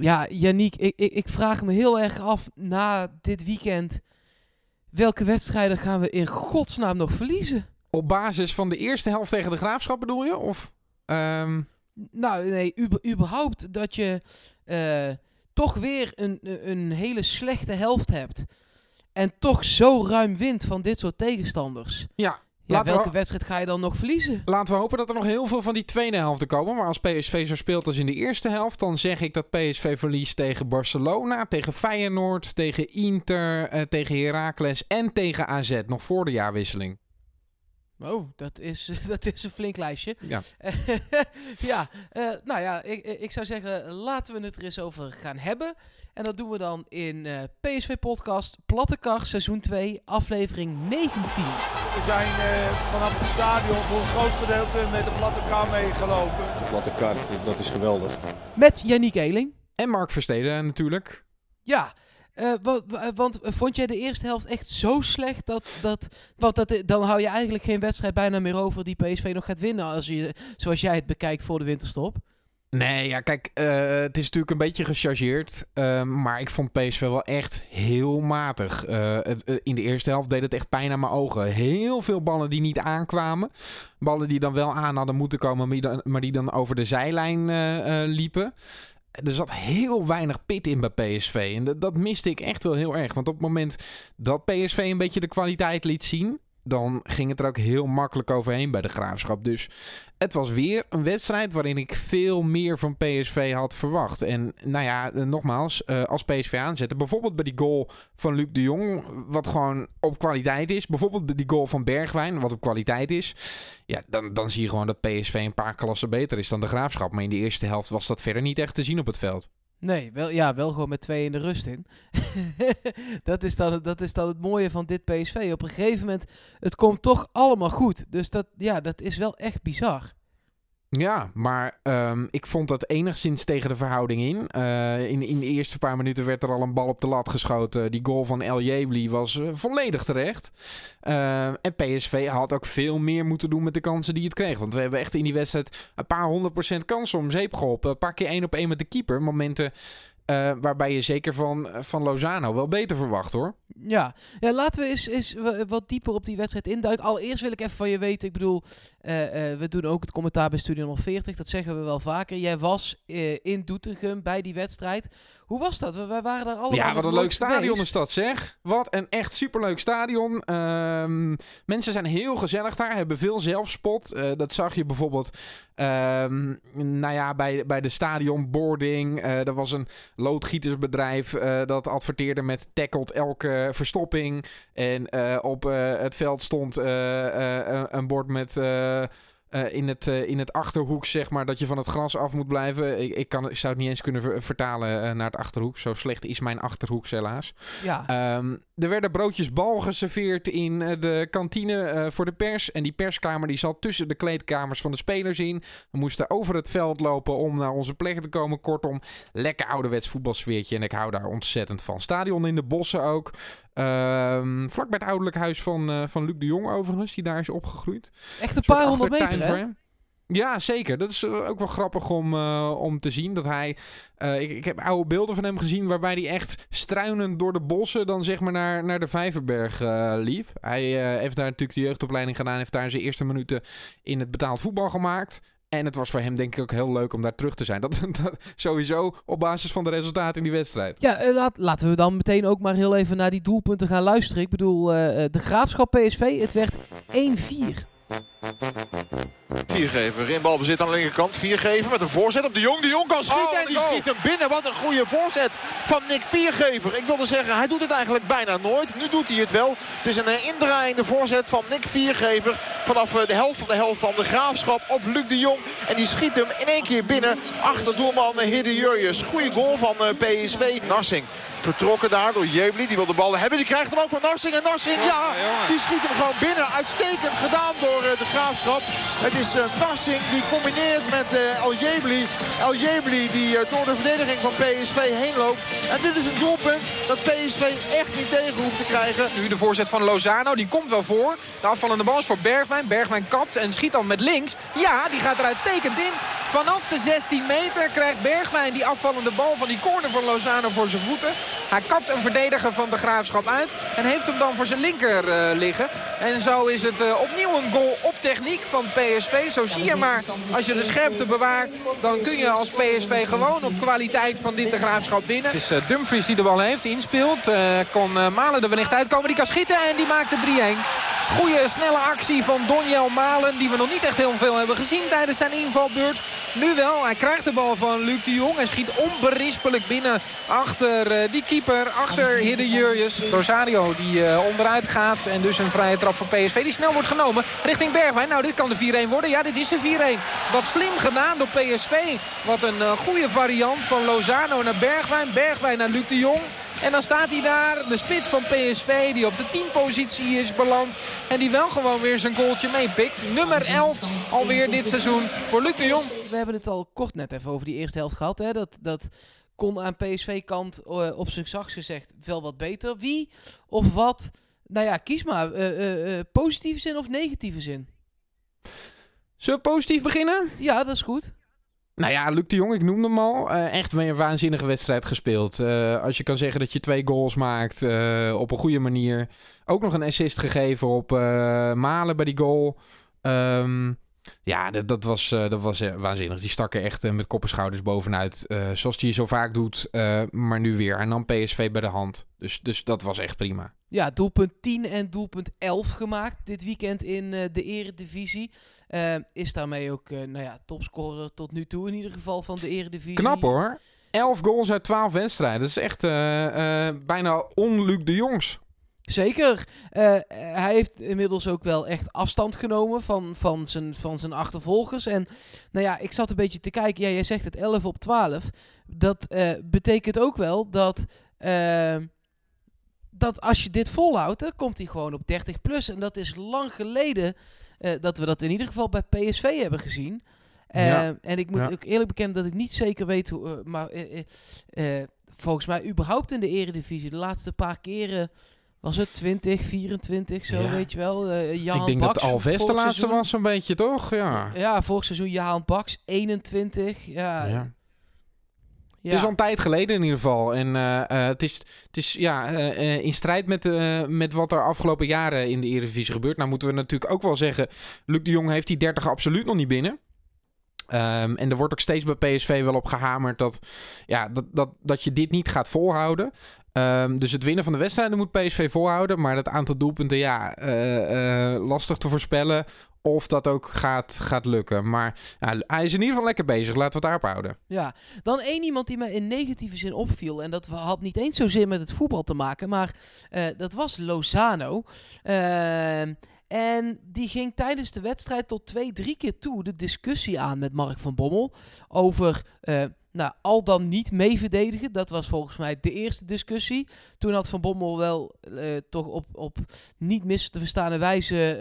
Ja, Yannick, ik, ik, ik vraag me heel erg af na dit weekend. Welke wedstrijden gaan we in godsnaam nog verliezen? Op basis van de eerste helft tegen de Graafschap bedoel je? Of, ehm, Nou, nee, überhaupt dat je eh, toch weer een, een hele slechte helft hebt. En toch zo ruim wint van dit soort tegenstanders. Ja, Ja, welke we, wedstrijd ga je dan nog verliezen? laten we hopen dat er nog heel veel van die tweede helft komen. Maar als PSV zo speelt als in de eerste helft, dan zeg ik dat PSV verliest tegen Barcelona, tegen Feyenoord, tegen Inter, eh, tegen Heracles en tegen AZ. Nog voor de jaarwisseling. Oh, dat is, dat is een flink lijstje. Ja. ja, eh, nou ja, ik, ik zou zeggen, laten we het er eens over gaan hebben. En dat doen we dan in eh, PSV Podcast Plattekar seizoen 2, aflevering 19. We zijn eh, vanaf het stadion voor een groot gedeelte met de platte kar meegelopen. De platte kaart, dat is geweldig. Met Yannick Eeling. En Mark Versteden natuurlijk. Ja, eh, wa- wa- want vond jij de eerste helft echt zo slecht dat, dat, want dat, dan hou je eigenlijk geen wedstrijd bijna meer over die PSV nog gaat winnen als je, zoals jij het bekijkt voor de winterstop? Nee, ja, kijk, eh, het is natuurlijk een beetje gechargeerd. eh, maar ik vond PSV wel echt heel matig. Eh, eh, in de eerste helft deed het echt pijn aan mijn ogen. Heel veel ballen die niet aankwamen. Ballen die dan wel aan hadden moeten komen, maar die dan, over de zijlijn liepen. Er zat heel weinig pit in bij PSV. En dat miste ik echt wel heel erg. Want op het moment dat PSV een beetje de kwaliteit liet zien... dan ging het er ook heel makkelijk overheen bij de Graafschap. Dus het was weer een wedstrijd waarin ik veel meer van PSV had verwacht. En nou ja, eh, nogmaals, eh, als PSV aanzetten, bijvoorbeeld bij die goal van Luc de Jong, wat gewoon op kwaliteit is. Bijvoorbeeld bij die goal van Bergwijn, wat op kwaliteit is. Ja, dan, dan zie je gewoon dat PSV een paar klassen beter is dan de Graafschap. Maar in de eerste helft was dat verder niet echt te zien op het veld. Nee, wel, ja, wel gewoon met twee in de rust in. dat, is dan, dat is dan het mooie van dit PSV. Op een gegeven moment, het komt toch allemaal goed. Dus dat, ja, dat is wel echt bizar. Ja, maar ehm, ik vond dat enigszins tegen de verhouding in. Eh, in. In de eerste paar minuten werd er al een bal op de lat geschoten. Die goal van El Jebli was eh, volledig terecht. Eh, en PSV had ook veel meer moeten doen met de kansen die het kreeg. Want we hebben echt in die wedstrijd een paar honderd procent kansen om zeep geholpen. Een paar keer één op één met de keeper. Momenten eh, waarbij je zeker van, van Lozano wel beter verwacht hoor. Ja, ja laten we eens, eens wa- wat dieper op die wedstrijd induiken. Allereerst wil ik even van je weten, ik bedoel, eh, eh, we doen ook het commentaar bij Studio 40, dat zeggen we wel vaker. Jij was eh, in Doetinchem bij die wedstrijd. Hoe was dat? We, wij waren daar allemaal Ja, wat een leuk stadion geweest. is dat, zeg. Wat een echt superleuk stadion. Ehm, mensen zijn heel gezellig daar, hebben veel zelfspot. Dat zag je bijvoorbeeld ehm, nou ja, bij, bij de stadionboarding. Er was een loodgietersbedrijf dat adverteerde met tackled elke verstopping. En op het veld stond een bord met... eh, eh, in, het, eh, in het achterhoek, zeg maar, dat je van het gras af moet blijven. Ik, ik, kan, ik zou het niet eens kunnen ver- vertalen naar het achterhoek. Zo slecht is mijn achterhoek, helaas. Ja, Ehm, er werden broodjes bal geserveerd in de kantine voor de pers. En die perskamer die zat tussen de kleedkamers van de spelers in. We moesten over het veld lopen om naar onze plek te komen. Kortom, lekker ouderwets voetbalsfeertje. En ik hou daar ontzettend van. Stadion in de bossen ook. Ehm vlak bij het ouderlijk huis van, eh, van Luc de Jong overigens, die daar is opgegroeid. echt een paar honderd meter, hè? Ja, zeker. Dat is eh, ook wel grappig om, eh, om te zien. Dat hij. ik, ik heb oude beelden van hem gezien. waarbij hij echt struinend door de bossen. dan zeg maar naar, naar de Vijverberg liep. Hij heeft daar natuurlijk de jeugdopleiding gedaan. Heeft daar zijn eerste minuten in het betaald voetbal gemaakt. En het was voor hem denk ik ook heel leuk om daar terug te zijn. Dat, sowieso op basis van de resultaten in die wedstrijd. Ja, eh, laten we dan meteen ook maar heel even naar die doelpunten gaan luisteren. Ik bedoel, eh, eh, de Graafschap PSV, het werd 1-4. Viergever in balbezit aan de linkerkant. Viergever met een voorzet op de Jong. De Jong kan schieten Oh, en die schiet hem binnen. Wat een goede voorzet van Nick Viergever. Ik wilde zeggen, hij doet het eigenlijk bijna nooit. Nu doet hij het wel. Het is een indraaiende voorzet van Nick Viergever. Vanaf eh, de helft van de helft van de Graafschap op Luc de Jong. En die schiet hem in één keer binnen. Achter doelman Hidde Jurjes. Goede goal van eh, PSV. Narsing. Vertrokken daar door Jebli. Die wil de bal hebben. Die krijgt hem ook van Narsing. En Narsing, ja, die schiet hem gewoon binnen. Uitstekend gedaan door eh, de Graafschap. Het is eh, Narsing die combineert met eh, El Jebli. El Jebli die door de verdediging van PSV heen loopt. En dit is een doelpunt dat PSV echt niet tegen hoeft te krijgen. Nu de voorzet van Lozano, die komt wel voor. De afvallende bal is voor Bergwijn. Bergwijn kapt en schiet dan met links. Ja, die gaat er uitstekend in. Vanaf de 16 meter krijgt Bergwijn die afvallende bal van die corner van Lozano voor zijn voeten. Hij kapt een verdediger van de Graafschap uit en heeft hem dan voor zijn linker liggen. En zo is het opnieuw een goal op techniek van PSV. Zo zie je maar, als je de scherpte bewaakt, dan kun je als PSV gewoon op kwaliteit van dit de Graafschap winnen. Het is uh, Dumfries die de bal heeft, inspeelt. kon Malen er wellicht uitkomen, die kan schieten en die maakt de 3-1. Goeie snelle actie van Donjel Malen. Die we nog niet echt heel veel hebben gezien tijdens zijn invalbeurt. Nu wel. Hij krijgt de bal van Luc de Jong. Hij schiet onberispelijk binnen achter uh, die keeper. Achter Hidde Jurjes. Rosario die uh, onderuit gaat. En dus een vrije trap voor PSV. Die snel wordt genomen richting Bergwijn. Nou dit kan de 4-1 worden. Ja dit is de 4-1. Wat slim gedaan door PSV. Wat een uh, goede variant van Lozano naar Bergwijn. Bergwijn naar Luc de Jong. En dan staat hij daar, de spits van PSV, die op de teampositie is beland. En die wel gewoon weer zijn goaltje meepikt. Nummer 11 alweer dit seizoen voor Luc de Jong. We hebben het al kort net even over die eerste helft gehad. Hè? Dat, dat kon aan PSV-kant uh, op zijn zachts gezegd wel wat beter. Wie of wat? Nou ja, kies maar. Uh, uh, positieve zin of negatieve zin? Zullen we positief beginnen? Ja, dat is goed. Nou ja, Luc de Jong, ik noemde hem al. Uh, echt weer een waanzinnige wedstrijd gespeeld. Uh, als je kan zeggen dat je twee goals maakt uh, op een goede manier. Ook nog een assist gegeven op Malen bij die goal. Um, ja, dat, dat was, dat was waanzinnig. Die stak er echt met kop en schouders bovenuit. zoals hij zo vaak doet, maar nu weer. En dan PSV bij de hand. Dus, dus dat was echt prima. Ja, doelpunt 10 en doelpunt 11 gemaakt dit weekend in de eredivisie. Is daarmee ook nou ja, topscorer tot nu toe in ieder geval van de Eredivisie. Knap hoor. 11 goals uit 12 wedstrijden. Dat is echt uh, bijna onluc de Jongs. Zeker. hij heeft inmiddels ook wel echt afstand genomen van, van, zijn, van zijn achtervolgers. En nou ja, ik zat een beetje te kijken. Ja, jij zegt het 11 op 12. Dat betekent ook wel dat dat als je dit volhoudt, dan komt hij gewoon op 30 plus. En dat is lang geleden dat we dat in ieder geval bij PSV hebben gezien. Ja. En ik moet ja. ook eerlijk bekennen dat ik niet zeker weet hoe. Maar volgens mij, überhaupt in de Eredivisie, de laatste paar keren. Was het 20, 24, zo ja. weet je wel. Jan ik denk Baks, dat Alves de laatste seizoen, was, een beetje toch? Ja, ja vorig seizoen Jaan Baks, 21. Ja, ja. Het is al een tijd geleden in ieder geval. En uh, uh, het, is, het is ja, uh, in strijd met, met wat er afgelopen jaren in de Eredivisie gebeurt. Nou moeten we natuurlijk ook wel zeggen... Luc de Jong heeft die 30 absoluut nog niet binnen. Um, en er wordt ook steeds bij PSV wel op gehamerd dat, ja, dat, dat, dat je dit niet gaat volhouden. Um, dus het winnen van de wedstrijden moet PSV volhouden. Maar het aantal doelpunten, ja, lastig te voorspellen of dat ook gaat, gaat lukken. Maar ja, hij is in ieder geval lekker bezig. Laten we het daarop houden. Ja, dan één iemand die me in negatieve zin opviel. En dat had niet eens zozeer met het voetbal te maken. Maar uh, dat was Lozano. Uh, en die ging tijdens de wedstrijd tot twee, drie keer toe de discussie aan met Mark van Bommel. Over nou, al dan niet mee verdedigen. Dat was volgens mij de eerste discussie. Toen had Van Bommel wel uh, toch op, op niet mis te verstaande wijze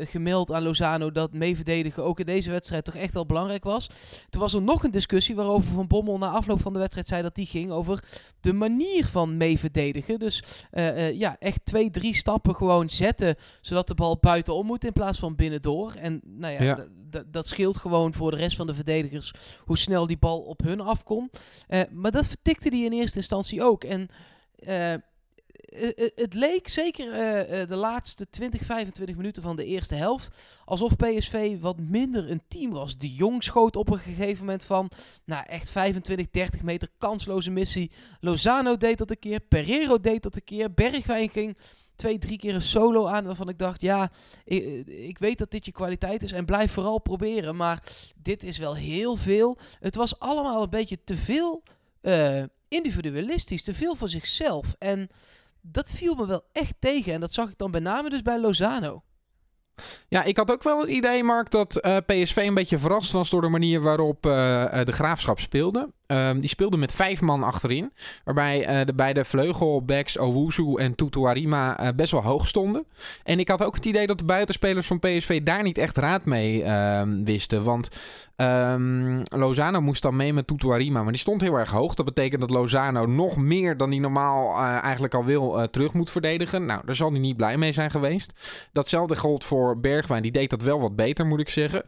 uh, gemeld aan Lozano dat mee verdedigen ook in deze wedstrijd toch echt wel belangrijk was. Toen was er nog een discussie waarover Van Bommel na afloop van de wedstrijd zei dat die ging over de manier van mee verdedigen. Dus uh, ja, echt twee, drie stappen gewoon zetten zodat de bal buitenom moet in plaats van binnendoor. En nou ja, ja. dat scheelt gewoon voor de rest van de verdedigers hoe snel die bal op hun afkom. Uh, maar dat vertikte hij in eerste instantie ook. En uh, het leek zeker de laatste 20, 25 minuten van de eerste helft alsof PSV wat minder een team was. De Jong schoot op een gegeven moment van, nou echt 25, 30 meter kansloze missie. Lozano deed dat een keer, Pereiro deed dat een keer, Bergwijn ging twee, drie keer een solo aan waarvan ik dacht, ja, ik, ik, weet dat dit je kwaliteit is en blijf vooral proberen. Maar dit is wel heel veel. Het was allemaal een beetje te veel uh, individualistisch, te veel voor zichzelf. En dat viel me wel echt tegen. En dat zag ik dan met name dus bij Lozano. Ja, ik had ook wel het idee, Mark, dat uh, PSV een beetje verrast was door de manier waarop uh, de graafschap speelde. Ehm, die speelde met vijf man achterin. Waarbij eh, de beide vleugelbacks Owusu en Tutuarima eh, best wel hoog stonden. En ik had ook het idee dat de buitenspelers van PSV daar niet echt raad mee ehm, wisten. Want ehm, Lozano moest dan mee met Tutuarima. Maar die stond heel erg hoog. Dat betekent dat Lozano nog meer dan hij normaal eh, eigenlijk al wil terug moet verdedigen. Nou, daar zal hij niet blij mee zijn geweest. Datzelfde gold voor Bergwijn. Die deed dat wel wat beter, moet ik zeggen.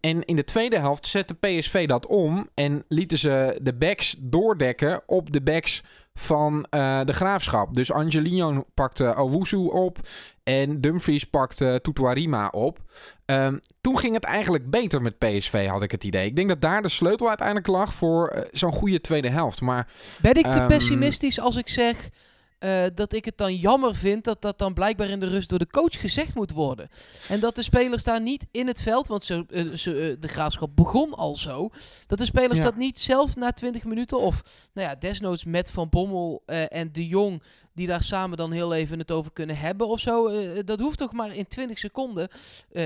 en in de tweede helft zette PSV dat om. En lieten ze de backs doordekken op de backs van uh, de graafschap. Dus Angelino pakte Owusu op en Dumfries pakte Tutuarima op. Um, toen ging het eigenlijk beter met PSV, had ik het idee. Ik denk dat daar de sleutel uiteindelijk lag voor uh, zo'n goede tweede helft. Maar, ben ik te um, pessimistisch als ik zeg uh, dat ik het dan jammer vind dat dat dan blijkbaar in de rust door de coach gezegd moet worden. En dat de spelers daar niet in het veld, want uh, zo, uh, de graafschap begon al zo, dat de spelers ja. dat niet zelf na 20 minuten of nou ja, desnoods met Van Bommel en De Jong die daar samen dan heel even het over kunnen hebben of zo. dat hoeft toch maar in 20 seconden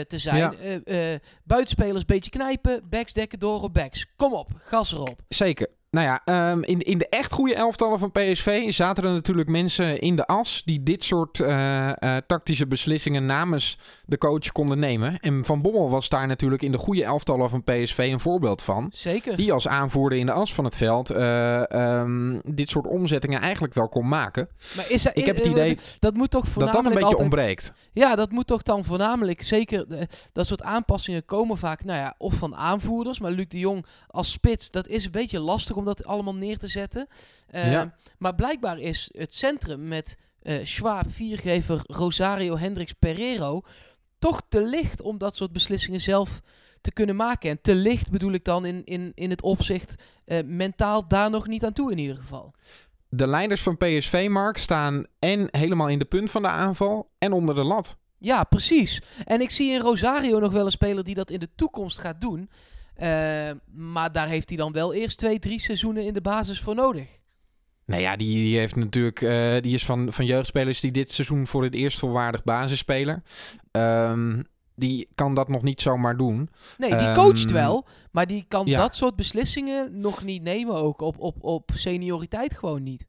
te zijn. Ja. buitenspelers beetje knijpen, backs dekken door op backs. Kom op, gas erop. Zeker. Nou ja, um, in, in de echt goede elftallen van PSV zaten er natuurlijk mensen in de as die dit soort uh, uh, tactische beslissingen namens de coach konden nemen. En Van Bommel was daar natuurlijk in de goede elftallen van PSV een voorbeeld van. Zeker. Die als aanvoerder in de as van het veld uh, um, dit soort omzettingen eigenlijk wel kon maken. Maar is er, Ik heb het idee dat, moet toch dat dat een beetje altijd, ontbreekt. Ja, dat moet toch dan voornamelijk, zeker dat soort aanpassingen komen vaak, nou ja, of van aanvoerders. Maar Luc de Jong als spits, dat is een beetje lastig om dat allemaal neer te zetten. Uh, ja. Maar blijkbaar is het centrum met uh, Schwab, Viergever, Rosario, Hendricks, Pereiro toch te licht om dat soort beslissingen zelf te kunnen maken. En te licht bedoel ik dan in, in, in het opzicht uh, mentaal daar nog niet aan toe in ieder geval. De leiders van PSV, Mark, staan en helemaal in de punt van de aanval en onder de lat. Ja, precies. En ik zie in Rosario nog wel een speler die dat in de toekomst gaat doen. Uh, maar daar heeft hij dan wel eerst twee, drie seizoenen in de basis voor nodig. Nou ja, die, die heeft natuurlijk, uh, die is van, van jeugdspelers die dit seizoen voor het eerst volwaardig basisspeler. Um, die kan dat nog niet zomaar doen. Nee, die coacht um, wel, maar die kan ja. dat soort beslissingen nog niet nemen ook op, op, op senioriteit gewoon niet.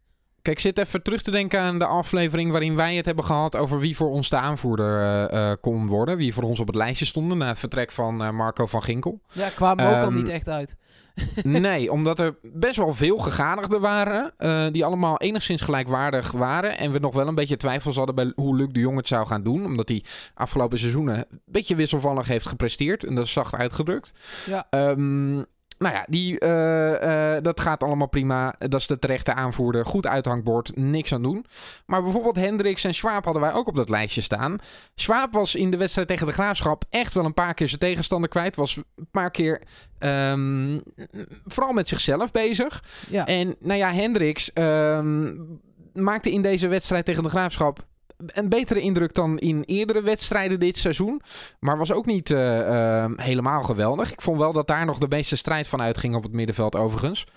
Ik zit even terug te denken aan de aflevering waarin wij het hebben gehad over wie voor ons de aanvoerder uh, uh, kon worden. Wie voor ons op het lijstje stonden na het vertrek van uh, Marco van Ginkel. Ja, kwamen um, ook al niet echt uit. nee, omdat er best wel veel gegadigden waren. Die allemaal enigszins gelijkwaardig waren. En we nog wel een beetje twijfels hadden bij hoe Luc de Jong het zou gaan doen. Omdat hij afgelopen seizoenen een beetje wisselvallig heeft gepresteerd. En dat is zacht uitgedrukt. Ja. Um, nou ja, die, uh, uh, dat gaat allemaal prima. Dat is de terechte aanvoerder. Goed uithangbord, niks aan doen. Maar bijvoorbeeld Hendricks en Schwab hadden wij ook op dat lijstje staan. Schwab was in de wedstrijd tegen de Graafschap echt wel een paar keer zijn tegenstander kwijt. Was een paar keer um, vooral met zichzelf bezig. Ja. En nou ja, Hendricks um, maakte in deze wedstrijd tegen de Graafschap een betere indruk dan in eerdere wedstrijden dit seizoen. Maar was ook niet uh, uh, helemaal geweldig. Ik vond wel dat daar nog de meeste strijd van uitging op het middenveld overigens.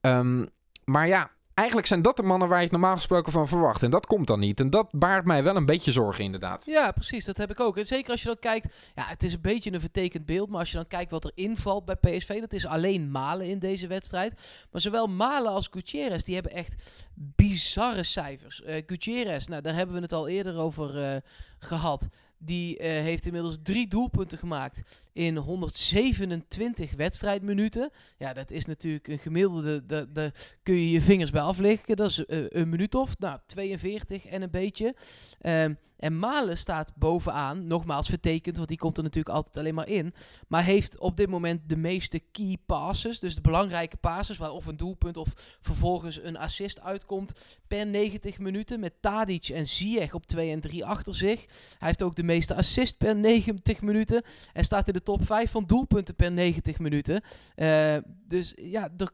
Um, maar ja, eigenlijk zijn dat de mannen waar je het normaal gesproken van verwacht. En dat komt dan niet. En dat baart mij wel een beetje zorgen, inderdaad. Ja, precies. Dat heb ik ook. En zeker als je dan kijkt. Ja, het is een beetje een vertekend beeld. Maar als je dan kijkt wat er invalt bij PSV. Dat is alleen Malen in deze wedstrijd. Maar zowel Malen als Gutierrez. Die hebben echt bizarre cijfers. Uh, Gutierrez, nou, daar hebben we het al eerder over uh, gehad. Die uh, heeft inmiddels drie doelpunten gemaakt in 127 wedstrijdminuten. Ja, dat is natuurlijk een gemiddelde, daar, kun je je vingers bij afleggen. Dat is uh, een minuut of, nou, 42 en een beetje. Um, en Malen staat bovenaan, nogmaals vertekend, want die komt er natuurlijk altijd alleen maar in. Maar heeft op dit moment de meeste key passes, dus de belangrijke passes, waar of een doelpunt of vervolgens een assist uitkomt per 90 minuten. Met Tadic en Ziyech op 2 en 3 achter zich. Hij heeft ook de meeste assist per 90 minuten. En staat in de top 5 van doelpunten per 90 minuten. Uh, dus ja, er,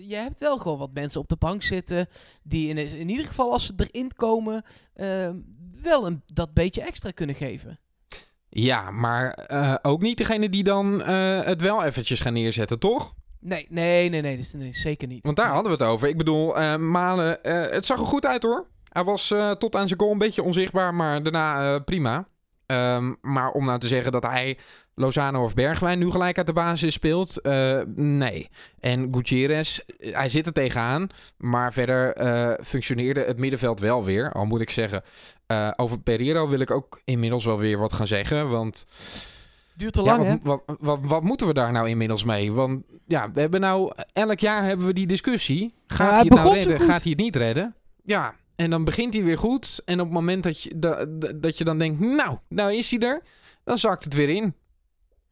je hebt wel gewoon wat mensen op de bank zitten. Die in, in ieder geval als ze erin komen, uh, wel een, dat beetje extra kunnen geven. Ja, maar uh, ook niet degene die dan uh, het wel eventjes gaan neerzetten, toch? Nee, nee, nee, nee, dus, nee zeker niet. Want daar hadden we het over. Ik bedoel, Malen, het zag er goed uit hoor. Hij was tot aan zijn goal een beetje onzichtbaar, maar daarna prima. Ehm, maar om nou te zeggen dat hij Lozano of Bergwijn nu gelijk uit de basis speelt, eh, nee. En Gutierrez, eh, hij zit er tegenaan. Maar verder eh, functioneerde het middenveld wel weer. Al moet ik zeggen, over Pereiro wil ik ook inmiddels wel weer wat gaan zeggen. Want Duurt te ja, lang, hè? wat, wat, wat, moeten we daar nou inmiddels mee? Want ja, we hebben nou elk jaar hebben we die discussie. Gaat hij hij het nou redden? Gaat hij het niet redden? Ja, en dan begint hij weer goed. En op het moment dat je, da- da- dat je dan denkt, nou, nou is hij er. Dan zakt het weer in.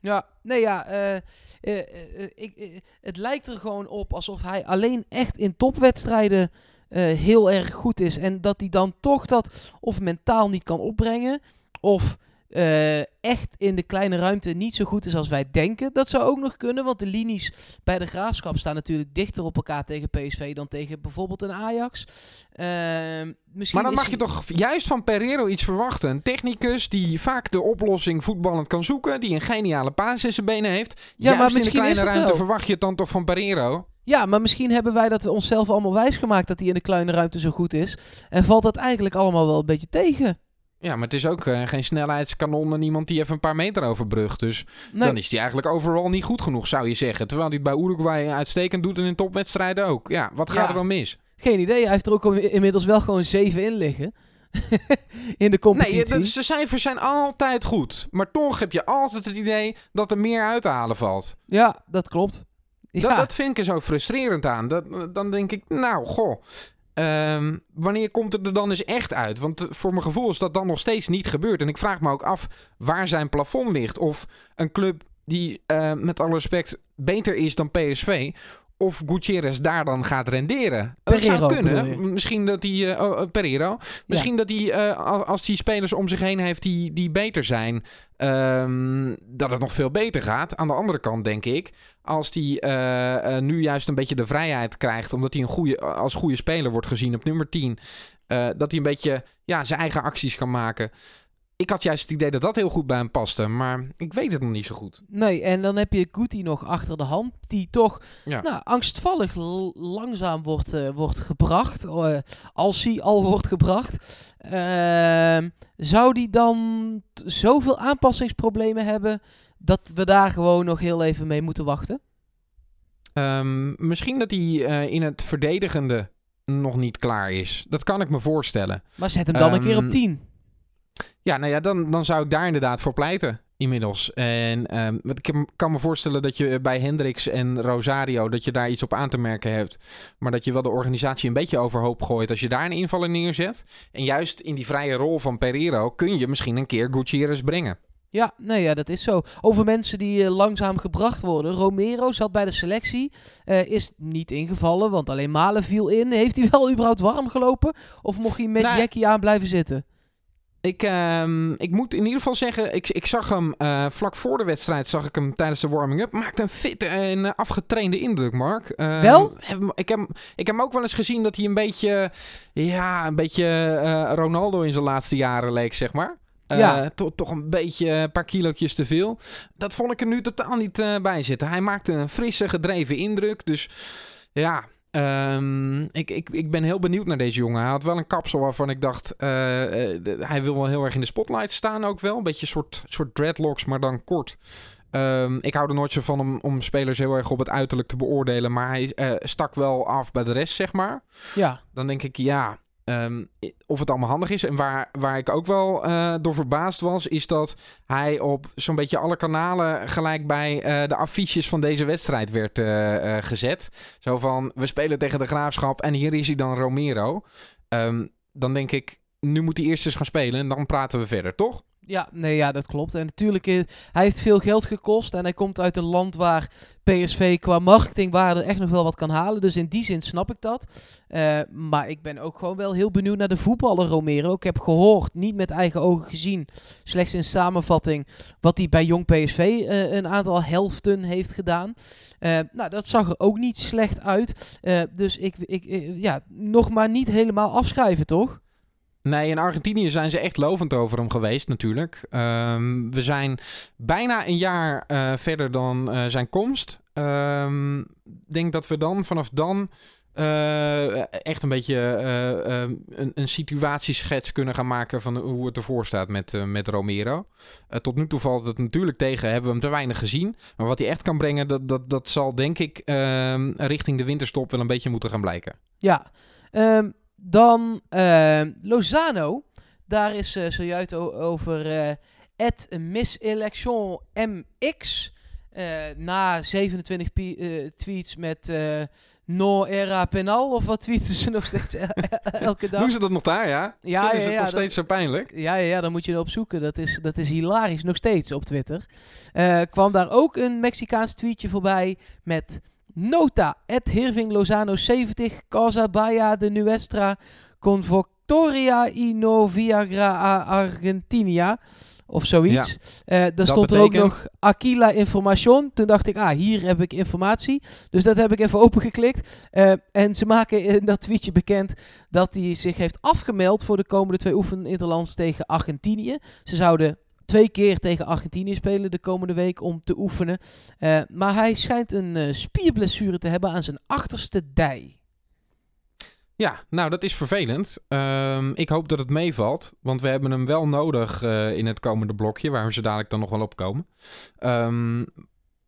Ja, nee ja, eh, eh, eh, ik, het lijkt er gewoon op alsof hij alleen echt in topwedstrijden heel erg goed is. En dat hij dan toch dat of mentaal niet kan opbrengen, of eh, echt in de kleine ruimte niet zo goed is als wij denken. Dat zou ook nog kunnen, want de linies bij de Graafschap staan natuurlijk dichter op elkaar tegen PSV dan tegen bijvoorbeeld een Ajax. Ehm, misschien Maar dan mag je toch juist van Pereiro iets verwachten. Een technicus die vaak de oplossing voetballend kan zoeken. Die een geniale paas in zijn benen heeft. Ja, juist maar in de misschien kleine ruimte wel. verwacht je het dan toch van Pereiro. Ja, maar misschien hebben wij dat onszelf allemaal wijsgemaakt dat hij in de kleine ruimte zo goed is. En valt dat eigenlijk allemaal wel een beetje tegen. Ja, maar het is ook eh, geen snelheidskanon en iemand die even een paar meter overbrugt. Dus Nee, dan is hij eigenlijk overal niet goed genoeg, zou je zeggen. Terwijl hij het bij Uruguay uitstekend doet en in topwedstrijden ook. Ja, wat gaat Ja. er dan mis? geen idee. Hij heeft er ook inmiddels wel gewoon zeven in liggen. in de Nee, competitie. de, zijn cijfers zijn altijd goed. Maar toch heb je altijd het idee dat er meer uit te halen valt. Ja, dat klopt. Ja, Dat, dat vind ik er zo frustrerend aan. Dat, dan denk ik, nou, goh. Ehm, wanneer komt het er dan eens echt uit? Want voor mijn gevoel is dat dan nog steeds niet gebeurd. En ik vraag me ook af waar zijn plafond ligt. Of een club die eh, met alle respect beter is dan PSV. Of Gutierrez daar dan gaat renderen. dat zou kunnen. Misschien dat hij... oh, eh, Pereiro. Misschien dat hij, eh, al- als hij spelers om zich heen heeft die, die beter zijn, ehm, dat het nog veel beter gaat. Aan de andere kant denk ik, als hij nu juist een beetje de vrijheid krijgt, omdat hij een goede, als goede speler wordt gezien op nummer 10, eh, dat hij een beetje ja, zijn eigen acties kan maken. Ik had juist het idee dat dat heel goed bij hem paste, maar ik weet het nog niet zo goed. Nee, en dan heb je Guti nog achter de hand, die toch Ja. nou, angstvallig langzaam wordt, eh, wordt gebracht. eh, als hij al wordt gebracht. Ehm, zou die dan zoveel aanpassingsproblemen hebben dat we daar gewoon nog heel even mee moeten wachten? Ehm, misschien dat hij eh, in het verdedigende nog niet klaar is. Dat kan ik me voorstellen. Maar zet hem dan een keer Ehm, op 10. Ja, nou ja, dan, dan zou ik daar inderdaad voor pleiten inmiddels. En ehm, ik kan me voorstellen dat je bij Hendricks en Rosario... dat je daar iets op aan te merken hebt. Maar dat je wel de organisatie een beetje overhoop gooit... als je daar een invaller neerzet. En juist in die vrije rol van Pereiro... kun je misschien een keer Gutierrez brengen. Ja, nee, ja, dat is zo. Over mensen die eh, langzaam gebracht worden. Romero zat bij de selectie. eh, is niet ingevallen, want alleen Malen viel in. Heeft hij wel überhaupt warm gelopen? Of mocht hij met Nou, Jackie aan blijven zitten? Ik, ehm, ik moet in ieder geval zeggen, ik, ik zag hem eh, vlak voor de wedstrijd, zag ik hem tijdens de warming-up. Maakte een fitte en eh, afgetrainde indruk, Mark. Ehm, Wel? heb- ik, heb, ik heb ook wel eens gezien dat hij een beetje, ja, een beetje eh, Ronaldo in zijn laatste jaren leek, zeg maar. Ja. to- toch een beetje een paar kilootjes te veel. Dat vond ik er nu totaal niet bij zitten. Hij maakte een frisse, gedreven indruk. Dus ja, ehm, ik, ik, ik ben heel benieuwd naar deze jongen. Hij had wel een kapsel waarvan ik dacht... eh, eh, de- hij wil wel heel erg in de spotlight staan ook wel. Een beetje een soort, soort dreadlocks, maar dan kort. Ehm, ik hou er nooit zo van om, om spelers heel erg op het uiterlijk te beoordelen. Maar hij eh, stak wel af bij de rest, zeg maar Ja, dan denk ik ja. Ehm, of het allemaal handig is. En waar, waar ik ook wel eh, door verbaasd was, is dat hij op zo'n beetje alle kanalen gelijk bij eh, de affiches van deze wedstrijd werd eh, gezet. Zo van, we spelen tegen de Graafschap en hier is hij dan Romero. Ehm, dan denk ik, nu moet hij eerst eens gaan spelen en dan praten we verder, toch? Ja, nee, ja, dat klopt. En natuurlijk, eh, hij heeft veel geld gekost. En hij komt uit een land waar PSV qua marketingwaarde echt nog wel wat kan halen. Dus in die zin snap ik dat. Eh, maar ik ben ook gewoon wel heel benieuwd naar de voetballer Romero. Ik heb gehoord, niet met eigen ogen gezien, slechts in samenvatting, wat hij bij Jong PSV eh, een aantal helften heeft gedaan. Nou, dat zag er ook niet slecht uit. Dus ik, ik, ja, nog maar niet helemaal afschrijven, toch? Nee, in Argentinië zijn ze echt lovend over hem geweest, natuurlijk. Ehm, we zijn bijna een jaar eh, verder dan eh, zijn komst. Ehm, Ik denk dat we dan vanaf dan eh, echt een beetje een, een situatieschets kunnen gaan maken van hoe het ervoor staat met, met Romero. Tot nu toe valt het natuurlijk tegen, hebben we hem te weinig gezien. Maar wat hij echt kan brengen, dat, dat, dat zal denk ik ehm, richting de winterstop wel een beetje moeten gaan blijken. Ja, Ehm, dan ehm, Lozano. Daar is eh, zojuist over eh Miss Election MX. eh, na 27 pi- eh, tweets met no era penal. Of wat tweeten ze nog steeds el- elke dag? Doen ze dat nog daar, ja? Ja, ja, ze het ja, nog dat- steeds zo pijnlijk? Ja, ja, ja, dan moet je erop zoeken. Dat is, dat is hilarisch, nog steeds op Twitter. Kwam daar ook een Mexicaans tweetje voorbij met nota. Het Hirving Lozano 70, Casa Baia de Nuestra, Convoctoria y no Viagra a Argentina. Of zoiets. Eh daar stond er ook nog Aquila Information. Toen dacht ik, ah, hier heb ik informatie. Dus dat heb ik even opengeklikt. Eh, en ze maken in dat tweetje bekend dat hij zich heeft afgemeld voor de komende twee oefeninterlands tegen Argentinië. Ze zouden twee keer tegen Argentinië spelen de komende week om te oefenen. Eh, maar hij schijnt een eh, spierblessure te hebben aan zijn achterste dij. Ja, nou dat is vervelend. Ehm, ik hoop dat het meevalt, want we hebben hem wel nodig eh, in het komende blokje, waar we zo dadelijk dan nog wel op komen. Ehm,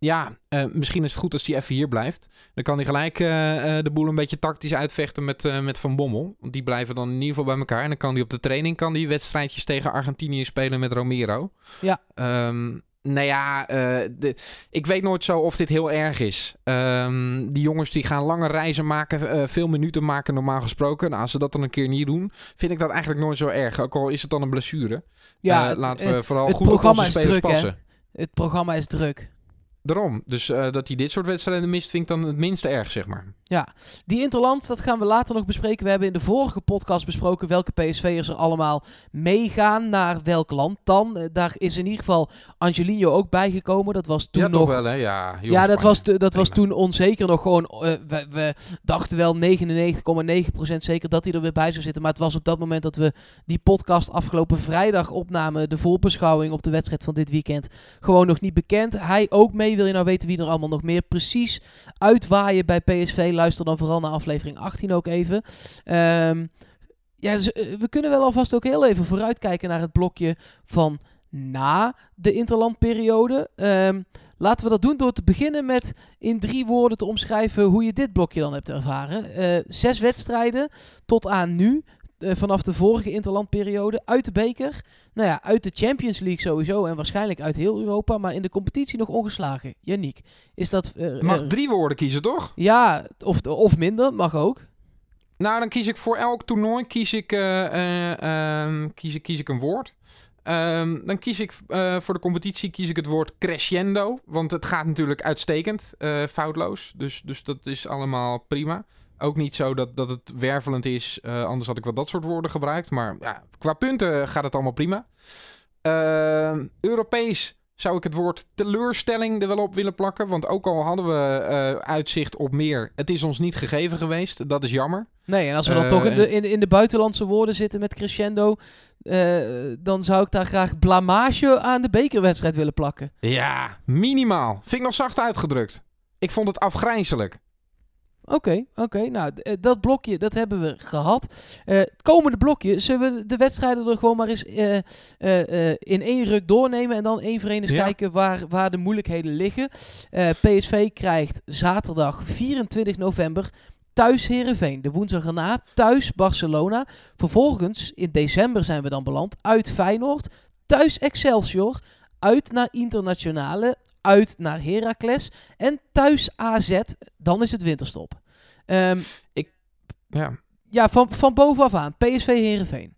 ja, eh, misschien is het goed als hij even hier blijft. Dan kan hij gelijk eh, eh, de boel een beetje tactisch uitvechten met, met Van Bommel. Want die blijven dan in ieder geval bij elkaar. En dan kan hij op de training kan die wedstrijdjes tegen Argentinië spelen met Romero. Ja. Ehm, nou ja, de, ik weet nooit zo of dit heel erg is. Ehm, die jongens die gaan lange reizen maken, veel minuten maken normaal gesproken. Nou, als ze dat dan een keer niet doen, vind ik dat eigenlijk nooit zo erg. Ook al is het dan een blessure. Ja, laten het, we vooral het goed op onze spelers druk, hè? passen. het programma is druk. Daarom. Dus eh, dat hij dit soort wedstrijden mist, vind ik dan het minste erg, zeg maar. Die Interland, dat gaan we later nog bespreken. We hebben in de vorige podcast besproken welke PSV'ers er allemaal meegaan naar welk land dan. Eh, daar is in ieder geval Angelino ook bijgekomen. Dat was toen ja, nog... toch wel, hè? Ja, jongens, ja, dat, was, dat was toen onzeker nog gewoon. eh, we, we dachten wel 99,9% zeker dat hij er weer bij zou zitten. Maar het was op dat moment dat we die podcast afgelopen vrijdag opnamen. De voorbeschouwing op de wedstrijd van dit weekend. Gewoon nog niet bekend. Hij ook mee. Wil je nou weten wie er allemaal nog meer precies uitwaaien bij PSV? Luister dan vooral naar aflevering 18 ook even. Ehm, ja, dus, eh, we kunnen wel alvast ook heel even vooruitkijken naar het blokje van na de interlandperiode. Ehm laten we dat doen door te beginnen met in drie woorden te omschrijven hoe je dit blokje dan hebt ervaren. Eh, zes wedstrijden tot aan nu. Eh, vanaf de vorige interlandperiode uit de beker. Nou ja, uit de Champions League sowieso en waarschijnlijk uit heel Europa. Maar in de competitie nog ongeslagen. Yannick, is dat... eh, mag eh, drie woorden kiezen, toch? ja, of, of minder, mag ook. Nou, dan kies ik voor elk toernooi kies ik, ehm, kies ik, kies ik een woord. Ehm, dan kies ik voor de competitie kies ik het woord crescendo. Want het gaat natuurlijk uitstekend, foutloos. Dus, dus dat is allemaal prima. Ook niet zo dat, dat het wervelend is. eh, anders had ik wel dat soort woorden gebruikt. Maar ja, qua punten gaat het allemaal prima. Ehm, Europees zou ik het woord teleurstelling er wel op willen plakken. Want ook al hadden we eh, uitzicht op meer, het is ons niet gegeven geweest. Dat is jammer. Nee, en als we dan Eh, toch in de, in, in de buitenlandse woorden zitten met crescendo... eh, dan zou ik daar graag blamage aan de bekerwedstrijd willen plakken. Ja, minimaal. Vind ik nog zacht uitgedrukt. Ik vond het afgrijzelijk. Oké, oké. Nou, eh, dat blokje, dat hebben we gehad. Eh, het komende blokje, zullen we de wedstrijden er gewoon maar eens eh, eh, eh, in één ruk doornemen... en dan één voor één eens Ja. kijken waar, waar de moeilijkheden liggen. Eh, PSV krijgt zaterdag 24 november thuis Herenveen. De woensdag erna thuis Barcelona. Vervolgens, in december zijn we dan beland, uit Feyenoord. Thuis Excelsior. Uit naar Internationale. Uit naar Heracles. En thuis AZ. Dan is het winterstop. Ehm, Ja. ja, van, van bovenaf aan. PSV Herenveen.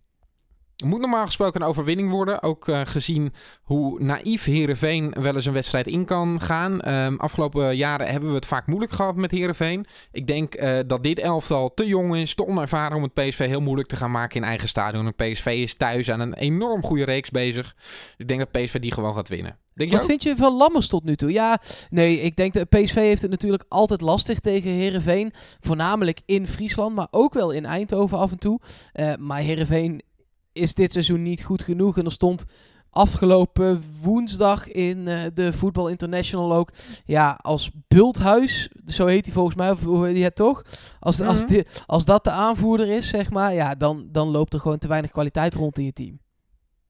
Het moet normaal gesproken een overwinning worden. Ook eh, gezien hoe naïef Herenveen wel eens een wedstrijd in kan gaan. Ehm, afgelopen jaren hebben we het vaak moeilijk gehad met Herenveen. Ik denk eh, dat dit elftal te jong is, te onervaren om het PSV heel moeilijk te gaan maken in eigen stadion. En PSV is thuis aan een enorm goede reeks bezig. Ik denk dat PSV die gewoon gaat winnen. Denk Wat vind je van Lammers tot nu toe? Ja, nee, ik denk dat PSV heeft het natuurlijk altijd lastig tegen Herenveen. Voornamelijk in Friesland, maar ook wel in Eindhoven af en toe. Eh, maar Herenveen is dit seizoen niet goed genoeg. En er stond afgelopen woensdag in eh, de Voetbal International ook. Ja, als Bulthuis, zo heet hij volgens mij, of hoe heet het toch? Als, als, Mhm. die, als dat de aanvoerder is, zeg maar, ja, dan, dan loopt er gewoon te weinig kwaliteit rond in je team.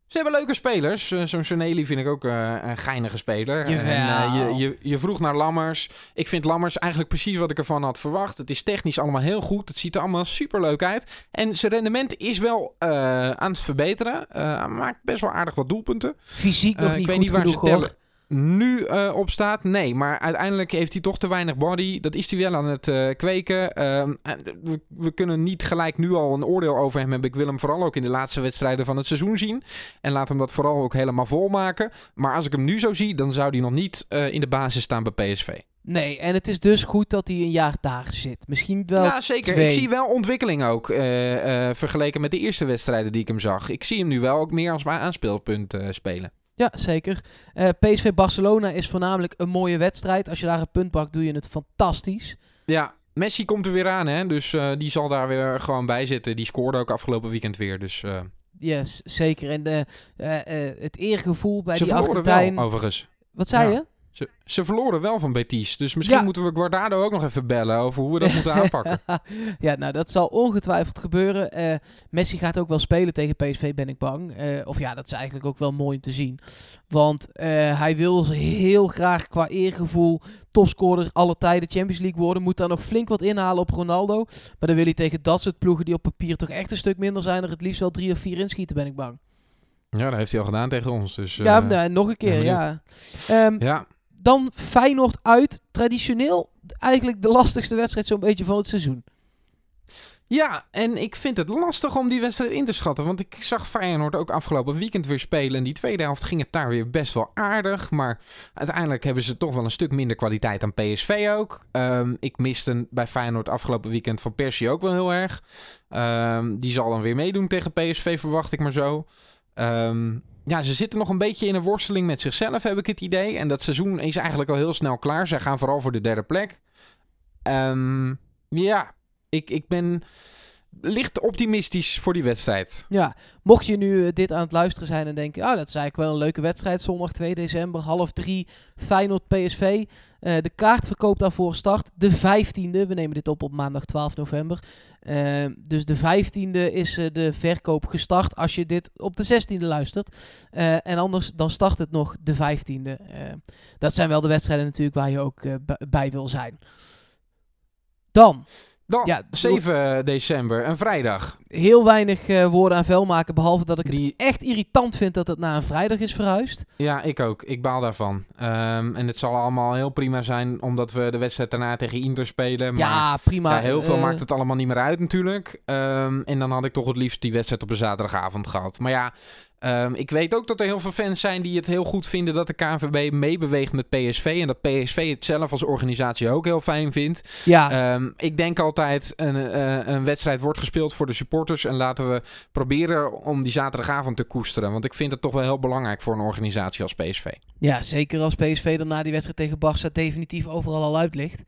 Ze hebben leuke spelers. Eh, Zo'n Soneli vind ik ook eh, een geinige speler. En, eh, je, je, je vroeg naar Lammers. Ik vind Lammers eigenlijk precies wat ik ervan had verwacht. Het is technisch allemaal heel goed. Het ziet er allemaal super leuk uit. En zijn rendement is wel aan het verbeteren. Hij maakt best wel aardig wat doelpunten. Fysiek nog niet ik weet goed niet waar genoeg, ze hoor. Nu eh, op staat. Nee, maar uiteindelijk heeft hij toch te weinig body. Dat is hij wel aan het eh, kweken. Ehm, we, we kunnen niet gelijk nu al een oordeel over hem hebben. Ik wil hem vooral ook in de laatste wedstrijden van het seizoen zien. En laat hem dat vooral ook helemaal volmaken. Maar als ik hem nu zo zie, dan zou hij nog niet eh, in de basis staan bij PSV. Nee, en het is dus goed dat hij een jaar daar zit. Misschien wel ja, zeker. twee. Ik zie wel ontwikkeling ook. vergeleken met de eerste wedstrijden die ik hem zag. Ik zie hem nu wel ook meer als mijn aanspeelpunt spelen. Ja, zeker. Eh, PSV Barcelona is voornamelijk een mooie wedstrijd. Als je daar een punt pakt, doe je het fantastisch. Ja, Messi komt er weer aan, hè? Dus eh, die zal daar weer gewoon bij zitten. Die scoorde ook afgelopen weekend weer. Dus eh, Yes, zeker. En de, het eergevoel bij ze die Argentijn. wel, overigens. Wat zei Ja. je? Ze, ze verloren wel van Betis. Dus misschien Ja. moeten we Guardado ook nog even bellen over hoe we dat moeten aanpakken. ja, nou dat zal ongetwijfeld gebeuren. Eh, Messi gaat ook wel spelen tegen PSV, ben ik bang. Eh, of ja, dat is eigenlijk ook wel mooi om te zien. Want eh, hij wil heel graag qua eergevoel topscorer alle tijden Champions League worden. Moet daar nog flink wat inhalen op Ronaldo. Maar dan wil hij tegen dat soort ploegen die op papier toch echt een stuk minder zijn... er het liefst wel drie of vier inschieten, ben ik bang. Ja, dat heeft hij al gedaan tegen ons. Dus, ja, nou, nog een keer, ja. Ehm, ja. Dan Feyenoord uit. Traditioneel eigenlijk de lastigste wedstrijd zo'n beetje van het seizoen. Ja, en ik vind het lastig om die wedstrijd in te schatten. Want ik zag Feyenoord ook afgelopen weekend weer spelen. En die tweede helft ging het daar weer best wel aardig. Maar uiteindelijk hebben ze toch wel een stuk minder kwaliteit dan PSV ook. Ehm, ik miste bij Feyenoord afgelopen weekend van Persie ook wel heel erg. Ehm, die zal dan weer meedoen tegen PSV, verwacht ik maar zo. Ehm, ja, ze zitten nog een beetje in een worsteling met zichzelf, heb ik het idee. En dat seizoen is eigenlijk al heel snel klaar. Zij gaan vooral voor de derde plek. Ehm, ja, ik, ik ben licht optimistisch voor die wedstrijd. Ja, mocht je nu eh, dit aan het luisteren zijn en denken... ah, dat is eigenlijk wel een leuke wedstrijd. Zondag 2 december, half drie, Feyenoord-PSV. Eh, de kaartverkoop daarvoor start de 15e. We nemen dit op op maandag 12 november. Eh, dus de 15e is de verkoop gestart als je dit op de 16e luistert. En anders dan start het nog de 15e. Eh, dat zijn wel de wedstrijden natuurlijk waar je ook bij wil zijn. Dan, Dan, Ja, 7 december, een vrijdag. heel weinig eh, woorden aan vuil maken. Behalve dat ik het Die, echt irritant vind dat het na een vrijdag is verhuisd. ja, ik ook. Ik baal daarvan. Ehm, en het zal allemaal heel prima zijn, omdat we de wedstrijd daarna tegen Inter spelen. Maar ja, prima. ja, heel veel Eh, maakt het allemaal niet meer uit natuurlijk. Ehm, en dan had ik toch het liefst die wedstrijd op de zaterdagavond gehad. Maar ja, ehm, ik weet ook dat er heel veel fans zijn die het heel goed vinden dat de KNVB meebeweegt met PSV. En dat PSV het zelf als organisatie ook heel fijn vindt. Ja, Ehm, ik denk altijd, een, eh, een wedstrijd wordt gespeeld voor de supporters. En laten we proberen om die zaterdagavond te koesteren. Want ik vind het toch wel heel belangrijk voor een organisatie als PSV. ja, zeker als PSV dan na die wedstrijd tegen Barça definitief overal al uit ligt.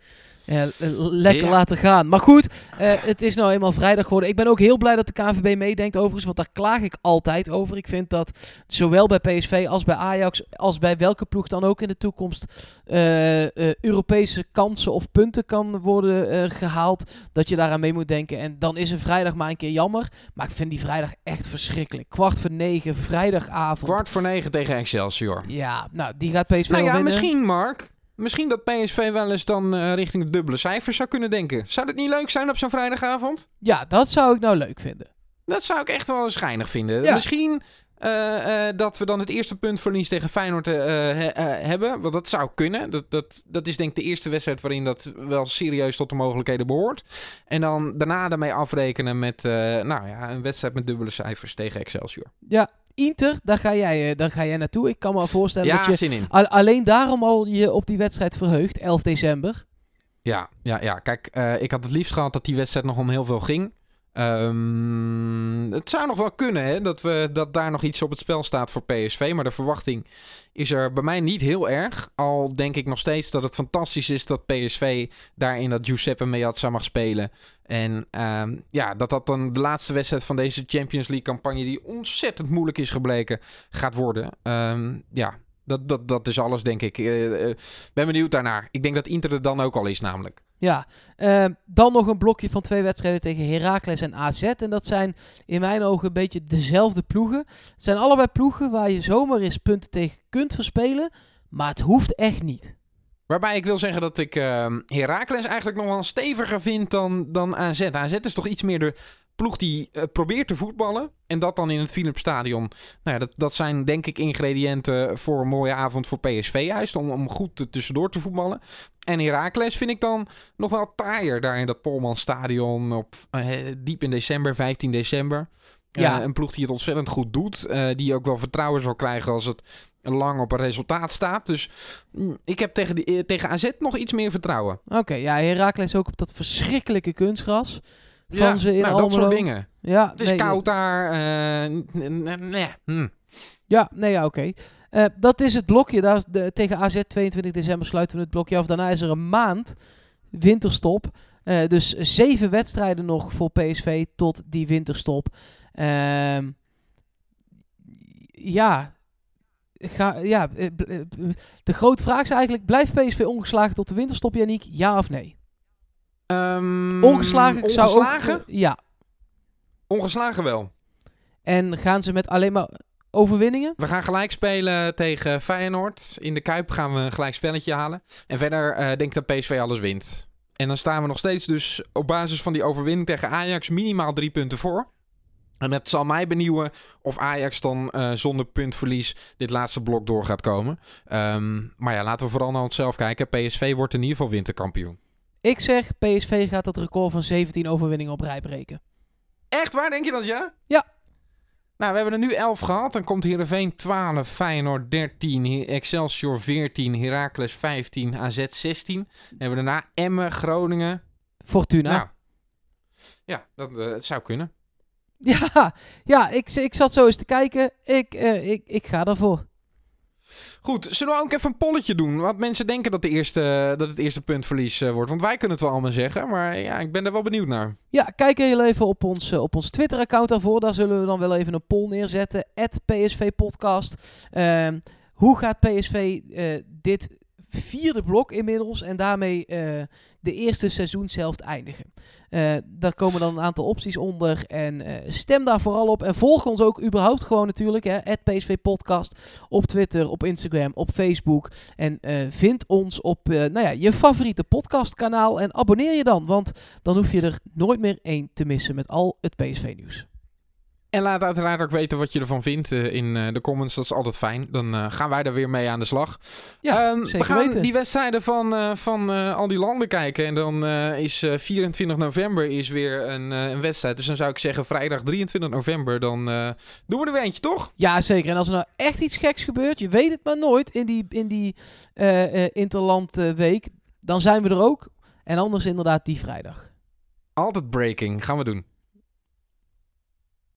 Eh, lekker Ja. laten gaan. Maar goed, eh, het is nou eenmaal vrijdag geworden. Ik ben ook heel blij dat de KNVB meedenkt overigens, want daar klaag ik altijd over. Ik vind dat zowel bij PSV als bij Ajax, als bij welke ploeg dan ook in de toekomst eh, eh, Europese kansen of punten kan worden eh, gehaald, dat je daaraan mee moet denken. En dan is een vrijdag maar een keer jammer, maar ik vind die vrijdag echt verschrikkelijk. Kwart voor negen, vrijdagavond. Kwart voor negen tegen Excelsior. Ja, nou, die gaat PSV Nou ja, winnen. misschien Mark. Misschien dat PSV wel eens dan eh, richting de dubbele cijfers zou kunnen denken. Zou dat niet leuk zijn op zo'n vrijdagavond? Ja, dat zou ik nou leuk vinden. Dat zou ik echt wel schijnig vinden. Ja. Misschien eh, eh, dat we dan het eerste puntverlies tegen Feyenoord he- hebben. Want dat zou kunnen. Dat, dat, dat is denk ik de eerste wedstrijd waarin dat wel serieus tot de mogelijkheden behoort. En dan daarna daarmee afrekenen met nou ja, een wedstrijd met dubbele cijfers tegen Excelsior. Ja, Inter, daar ga jij, eh, daar ga jij naartoe. Ik kan me al voorstellen dat je zin in. al- alleen daarom al je op die wedstrijd verheugt, 11 december. Ja, ja, ja. Kijk, eh, ik had het liefst gehad dat die wedstrijd nog om heel veel ging. Ehm, het zou nog wel kunnen hè, dat, we, dat daar nog iets op het spel staat voor PSV. Maar de verwachting is er bij mij niet heel erg. Al denk ik nog steeds dat het fantastisch is dat PSV daar in dat Giuseppe Meazza mag spelen. En ehm, ja, dat dat dan de laatste wedstrijd van deze Champions League campagne... die ontzettend moeilijk is gebleken, gaat worden. Ehm, ja, dat, dat, dat is alles, denk ik. Uh, ben benieuwd daarnaar. Ik denk dat Inter er dan ook al is, namelijk. Ja, uh, dan nog een blokje van twee wedstrijden tegen Heracles en AZ. En dat zijn in mijn ogen een beetje dezelfde ploegen. Het zijn allebei ploegen waar je zomaar eens punten tegen kunt verspelen. Maar het hoeft echt niet. Waarbij ik wil zeggen dat ik uh, Heracles eigenlijk nog wel steviger vind dan, dan AZ. AZ is toch iets meer de ploeg die uh, probeert te voetballen. En dat dan in het Philipsstadion. Nou ja, dat, dat zijn denk ik ingrediënten voor een mooie avond voor PSV juist. Om, om goed tussendoor te voetballen. En Heracles vind ik dan nog wel taaier daar in dat Polmanstadion. Op, uh, diep in december, 15 december. Ja. Uh, een ploeg die het ontzettend goed doet. die ook wel vertrouwen zal krijgen als het lang op een resultaat staat. Dus mm, ik heb tegen, die, tegen AZ nog iets meer vertrouwen. Oké, okay, ja, Heracles ook op dat verschrikkelijke kunstgras van ja, ze in nou, dat soort dingen. Ja, het is nee, koud daar. Uh, nee. Hm. Ja, nee, ja, oké. Okay. Uh, dat is het blokje. Daar, de, tegen AZ 22 december sluiten we het blokje af. Daarna is er een maand winterstop. Uh, dus zeven wedstrijden nog voor PSV tot die winterstop. Uh, ja, ga, ja de grote vraag is eigenlijk: blijft PSV ongeslagen tot de winterstop, Janiek? Ja of nee? Um, ongeslagen? ongeslagen? Zou ook, ja. Ongeslagen wel. En gaan ze met alleen maar overwinningen? We gaan gelijk spelen tegen Feyenoord. In de Kuip gaan we een gelijk spelletje halen. En verder uh, denk ik dat PSV alles wint. En dan staan we nog steeds dus op basis van die overwinning tegen Ajax minimaal drie punten voor. En het zal mij benieuwen of Ajax dan uh, zonder puntverlies dit laatste blok door gaat komen. Um, maar ja, laten we vooral naar onszelf kijken. PSV wordt in ieder geval winterkampioen. Ik zeg, PSV gaat dat record van 17 overwinningen op rij breken. Echt waar, denk je dat ja? Ja. Nou, we hebben er nu 11 gehad. Dan komt Heerenveen 12, Feyenoord 13, Excelsior 14, Heracles 15, AZ 16. Dan hebben we daarna Emmen, Groningen. Fortuna. Nou, ja, dat, uh, zou kunnen. Ja, ja ik, ik zat zo eens te kijken. Ik, uh, ik, ik ga daarvoor. Goed, zullen we ook even een polletje doen? Wat mensen denken dat, de eerste, dat het eerste puntverlies uh, wordt. Want wij kunnen het wel allemaal zeggen, maar ja, ik ben er wel benieuwd naar. Ja, kijk heel even op ons, uh, op ons Twitter-account daarvoor. Daar zullen we dan wel even een poll neerzetten. PSV Podcast. Uh, hoe gaat PSV uh, dit vierde blok inmiddels en daarmee uh, de eerste seizoenshelft eindigen. Uh, daar komen dan een aantal opties onder en uh, stem daar vooral op en volg ons ook überhaupt gewoon natuurlijk, hè, PSV Podcast op Twitter, op Instagram, op Facebook en vind ons op nou ja, je favoriete podcastkanaal en abonneer je dan, want dan hoef je er nooit meer één te missen met al het PSV nieuws. En laat uiteraard ook weten wat je ervan vindt uh, in uh, de comments. Dat is altijd fijn. Dan uh, gaan wij er weer mee aan de slag. Ja, um, we gaan weten. die wedstrijden van, van al die landen kijken. En dan is 24 november is weer een, een, wedstrijd. Dus dan zou ik zeggen vrijdag 23 november. Dan doen we er weer eentje, toch? Ja, zeker. En als er nou echt iets geks gebeurt. Je weet het maar nooit in die, in die Interland week. Dan zijn we er ook. En anders inderdaad die vrijdag. Altijd breaking. Gaan we doen.